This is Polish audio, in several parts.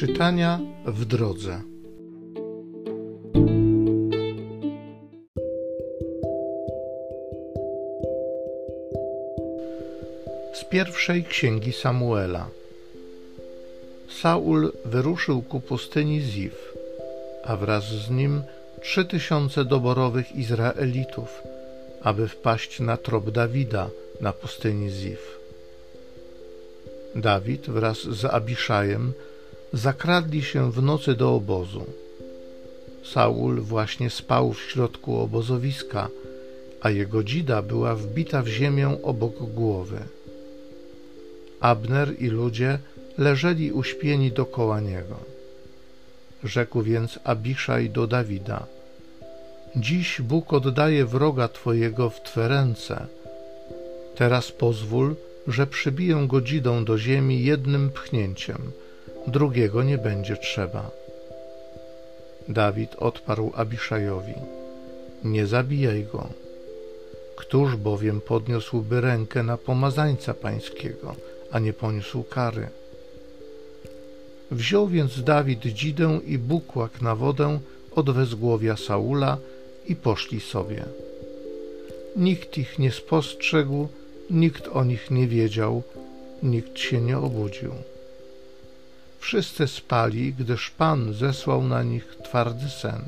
Czytania w drodze. Z pierwszej księgi Samuela. Saul wyruszył ku pustyni Ziv, a wraz z nim trzy tysiące doborowych Izraelitów, aby wpaść na trop Dawida na pustyni Ziv. Dawid wraz z Abiszajem zakradli się w nocy do obozu. Saul właśnie spał w środku obozowiska, a jego dzida była wbita w ziemię obok głowy. Abner i ludzie leżeli uśpieni dokoła niego. Rzekł więc Abiszaj do Dawida: Dziś Bóg oddaje wroga twojego w twe ręce. Teraz pozwól, że przybiję go dzidą do ziemi jednym pchnięciem, drugiego nie będzie trzeba. Dawid odparł Abiszajowi: Nie zabijaj go. Któż bowiem podniósłby rękę na pomazańca pańskiego, a nie poniósł kary? Wziął więc Dawid dzidę i bukłak na wodę od wezgłowia Saula i poszli sobie. Nikt ich nie spostrzegł, nikt o nich nie wiedział, nikt się nie obudził. Wszyscy spali, gdyż Pan zesłał na nich twardy sen.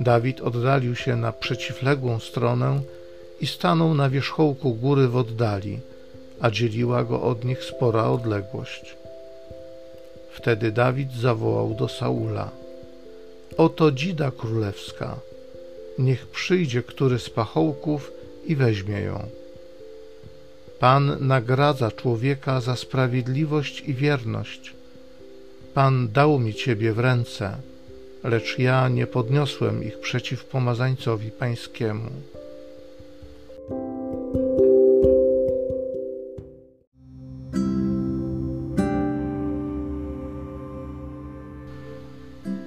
Dawid oddalił się na przeciwległą stronę i stanął na wierzchołku góry w oddali, a dzieliła go od nich spora odległość. Wtedy Dawid zawołał do Saula: Oto dzida królewska, niech przyjdzie który z pachołków i weźmie ją. Pan nagradza człowieka za sprawiedliwość i wierność. Pan dał mi Ciebie w ręce, lecz ja nie podniosłem ich przeciw pomazańcowi pańskiemu.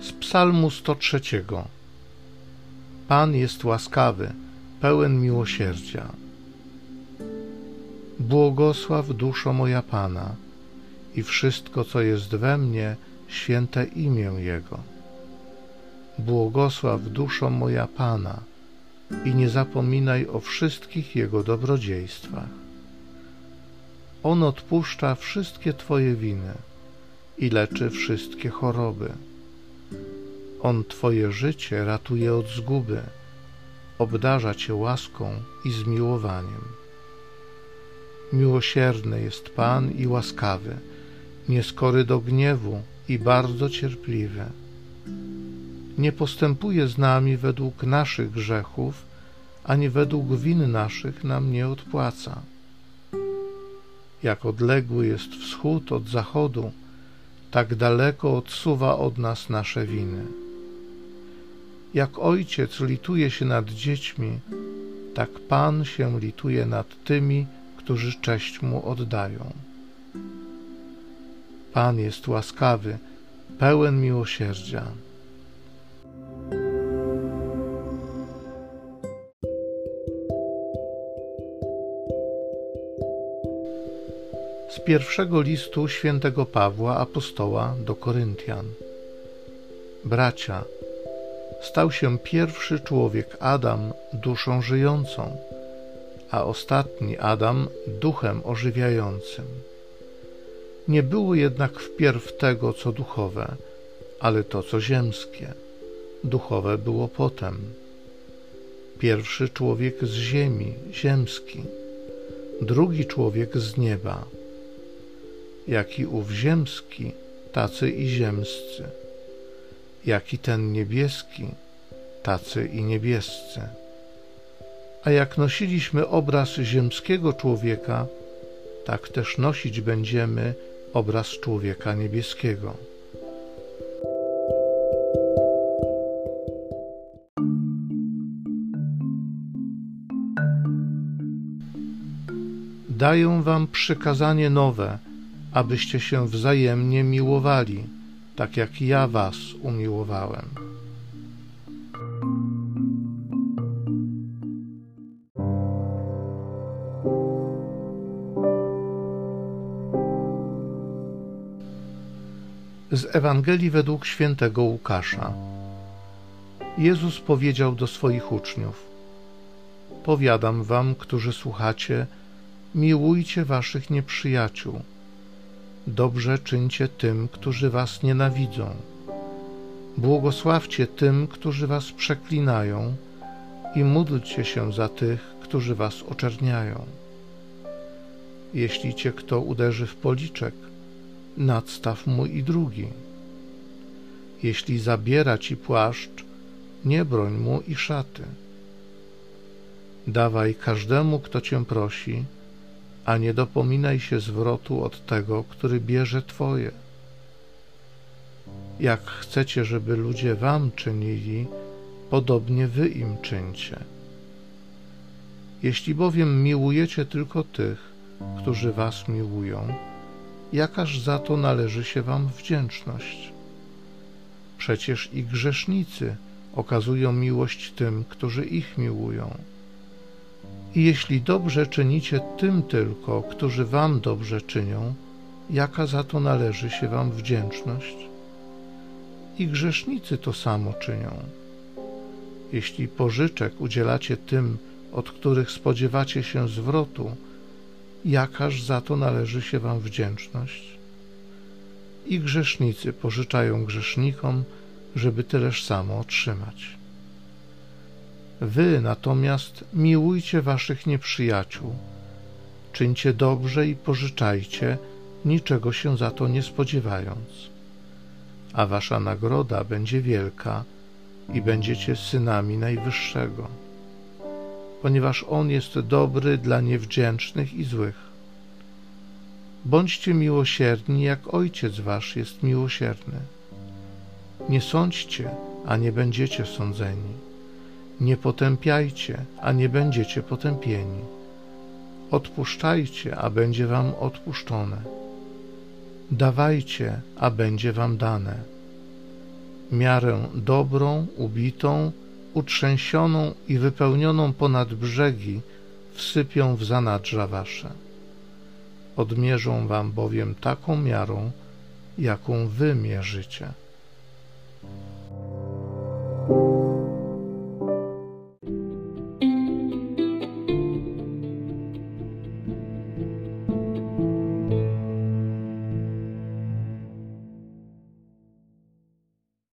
Z Psalmu 103. Pan jest łaskawy, pełen miłosierdzia. Błogosław duszo moja Pana i wszystko, co jest we mnie, święte imię Jego. Błogosław duszo moja Pana i nie zapominaj o wszystkich Jego dobrodziejstwach. On odpuszcza wszystkie Twoje winy i leczy wszystkie choroby. On Twoje życie ratuje od zguby, obdarza Cię łaską i zmiłowaniem. Miłosierny jest Pan i łaskawy, nieskory do gniewu i bardzo cierpliwy. Nie postępuje z nami według naszych grzechów, ani według win naszych nam nie odpłaca. Jak odległy jest wschód od zachodu, tak daleko odsuwa od nas nasze winy. Jak ojciec lituje się nad dziećmi, tak Pan się lituje nad tymi, którzy cześć mu oddają. Pan jest łaskawy, pełen miłosierdzia. Z pierwszego listu świętego Pawła apostoła do Koryntian. Bracia, stał się pierwszy człowiek Adam duszą żyjącą, a ostatni Adam duchem ożywiającym. Nie było jednak wpierw tego, co duchowe, ale to, co ziemskie. Duchowe było potem. Pierwszy człowiek z ziemi, ziemski, drugi człowiek z nieba. Jaki ów ziemski, tacy i ziemscy jak i ten niebieski, tacy i niebiescy. A jak nosiliśmy obraz ziemskiego człowieka, tak też nosić będziemy obraz człowieka niebieskiego. Daję wam przykazanie nowe, abyście się wzajemnie miłowali tak jak ja Was umiłowałem. Z Ewangelii według świętego Łukasza. Jezus powiedział do swoich uczniów: Powiadam wam, którzy słuchacie, miłujcie waszych nieprzyjaciół. Dobrze czyńcie tym, którzy was nienawidzą. Błogosławcie tym, którzy was przeklinają, i módlcie się za tych, którzy was oczerniają. Jeśli cię kto uderzy w policzek, nadstaw mu i drugi. Jeśli zabiera ci płaszcz, nie broń mu i szaty. Dawaj każdemu, kto cię prosi, a nie dopominaj się zwrotu od tego, który bierze twoje. Jak chcecie, żeby ludzie wam czynili, podobnie wy im czyńcie. Jeśli bowiem miłujecie tylko tych, którzy was miłują, jakaż za to należy się wam wdzięczność? Przecież i grzesznicy okazują miłość tym, którzy ich miłują. I jeśli dobrze czynicie tym tylko, którzy wam dobrze czynią, jaka za to należy się wam wdzięczność? I grzesznicy to samo czynią. Jeśli pożyczek udzielacie tym, od których spodziewacie się zwrotu, jakaż za to należy się wam wdzięczność? I grzesznicy pożyczają grzesznikom, żeby tyleż samo otrzymać. Wy natomiast miłujcie waszych nieprzyjaciół, czyńcie dobrze i pożyczajcie, niczego się za to nie spodziewając. A wasza nagroda będzie wielka i będziecie synami Najwyższego, ponieważ On jest dobry dla niewdzięcznych i złych. Bądźcie miłosierni, jak Ojciec Wasz jest miłosierny. Nie sądźcie, a nie będziecie sądzeni. Nie potępiajcie, a nie będziecie potępieni. Odpuszczajcie, a będzie wam odpuszczone. Dawajcie, a będzie wam dane. Miarę dobrą, ubitą, utrzęsioną i wypełnioną ponad brzegi wsypią w zanadrza wasze. Odmierzą wam bowiem taką miarą, jaką wy mierzycie.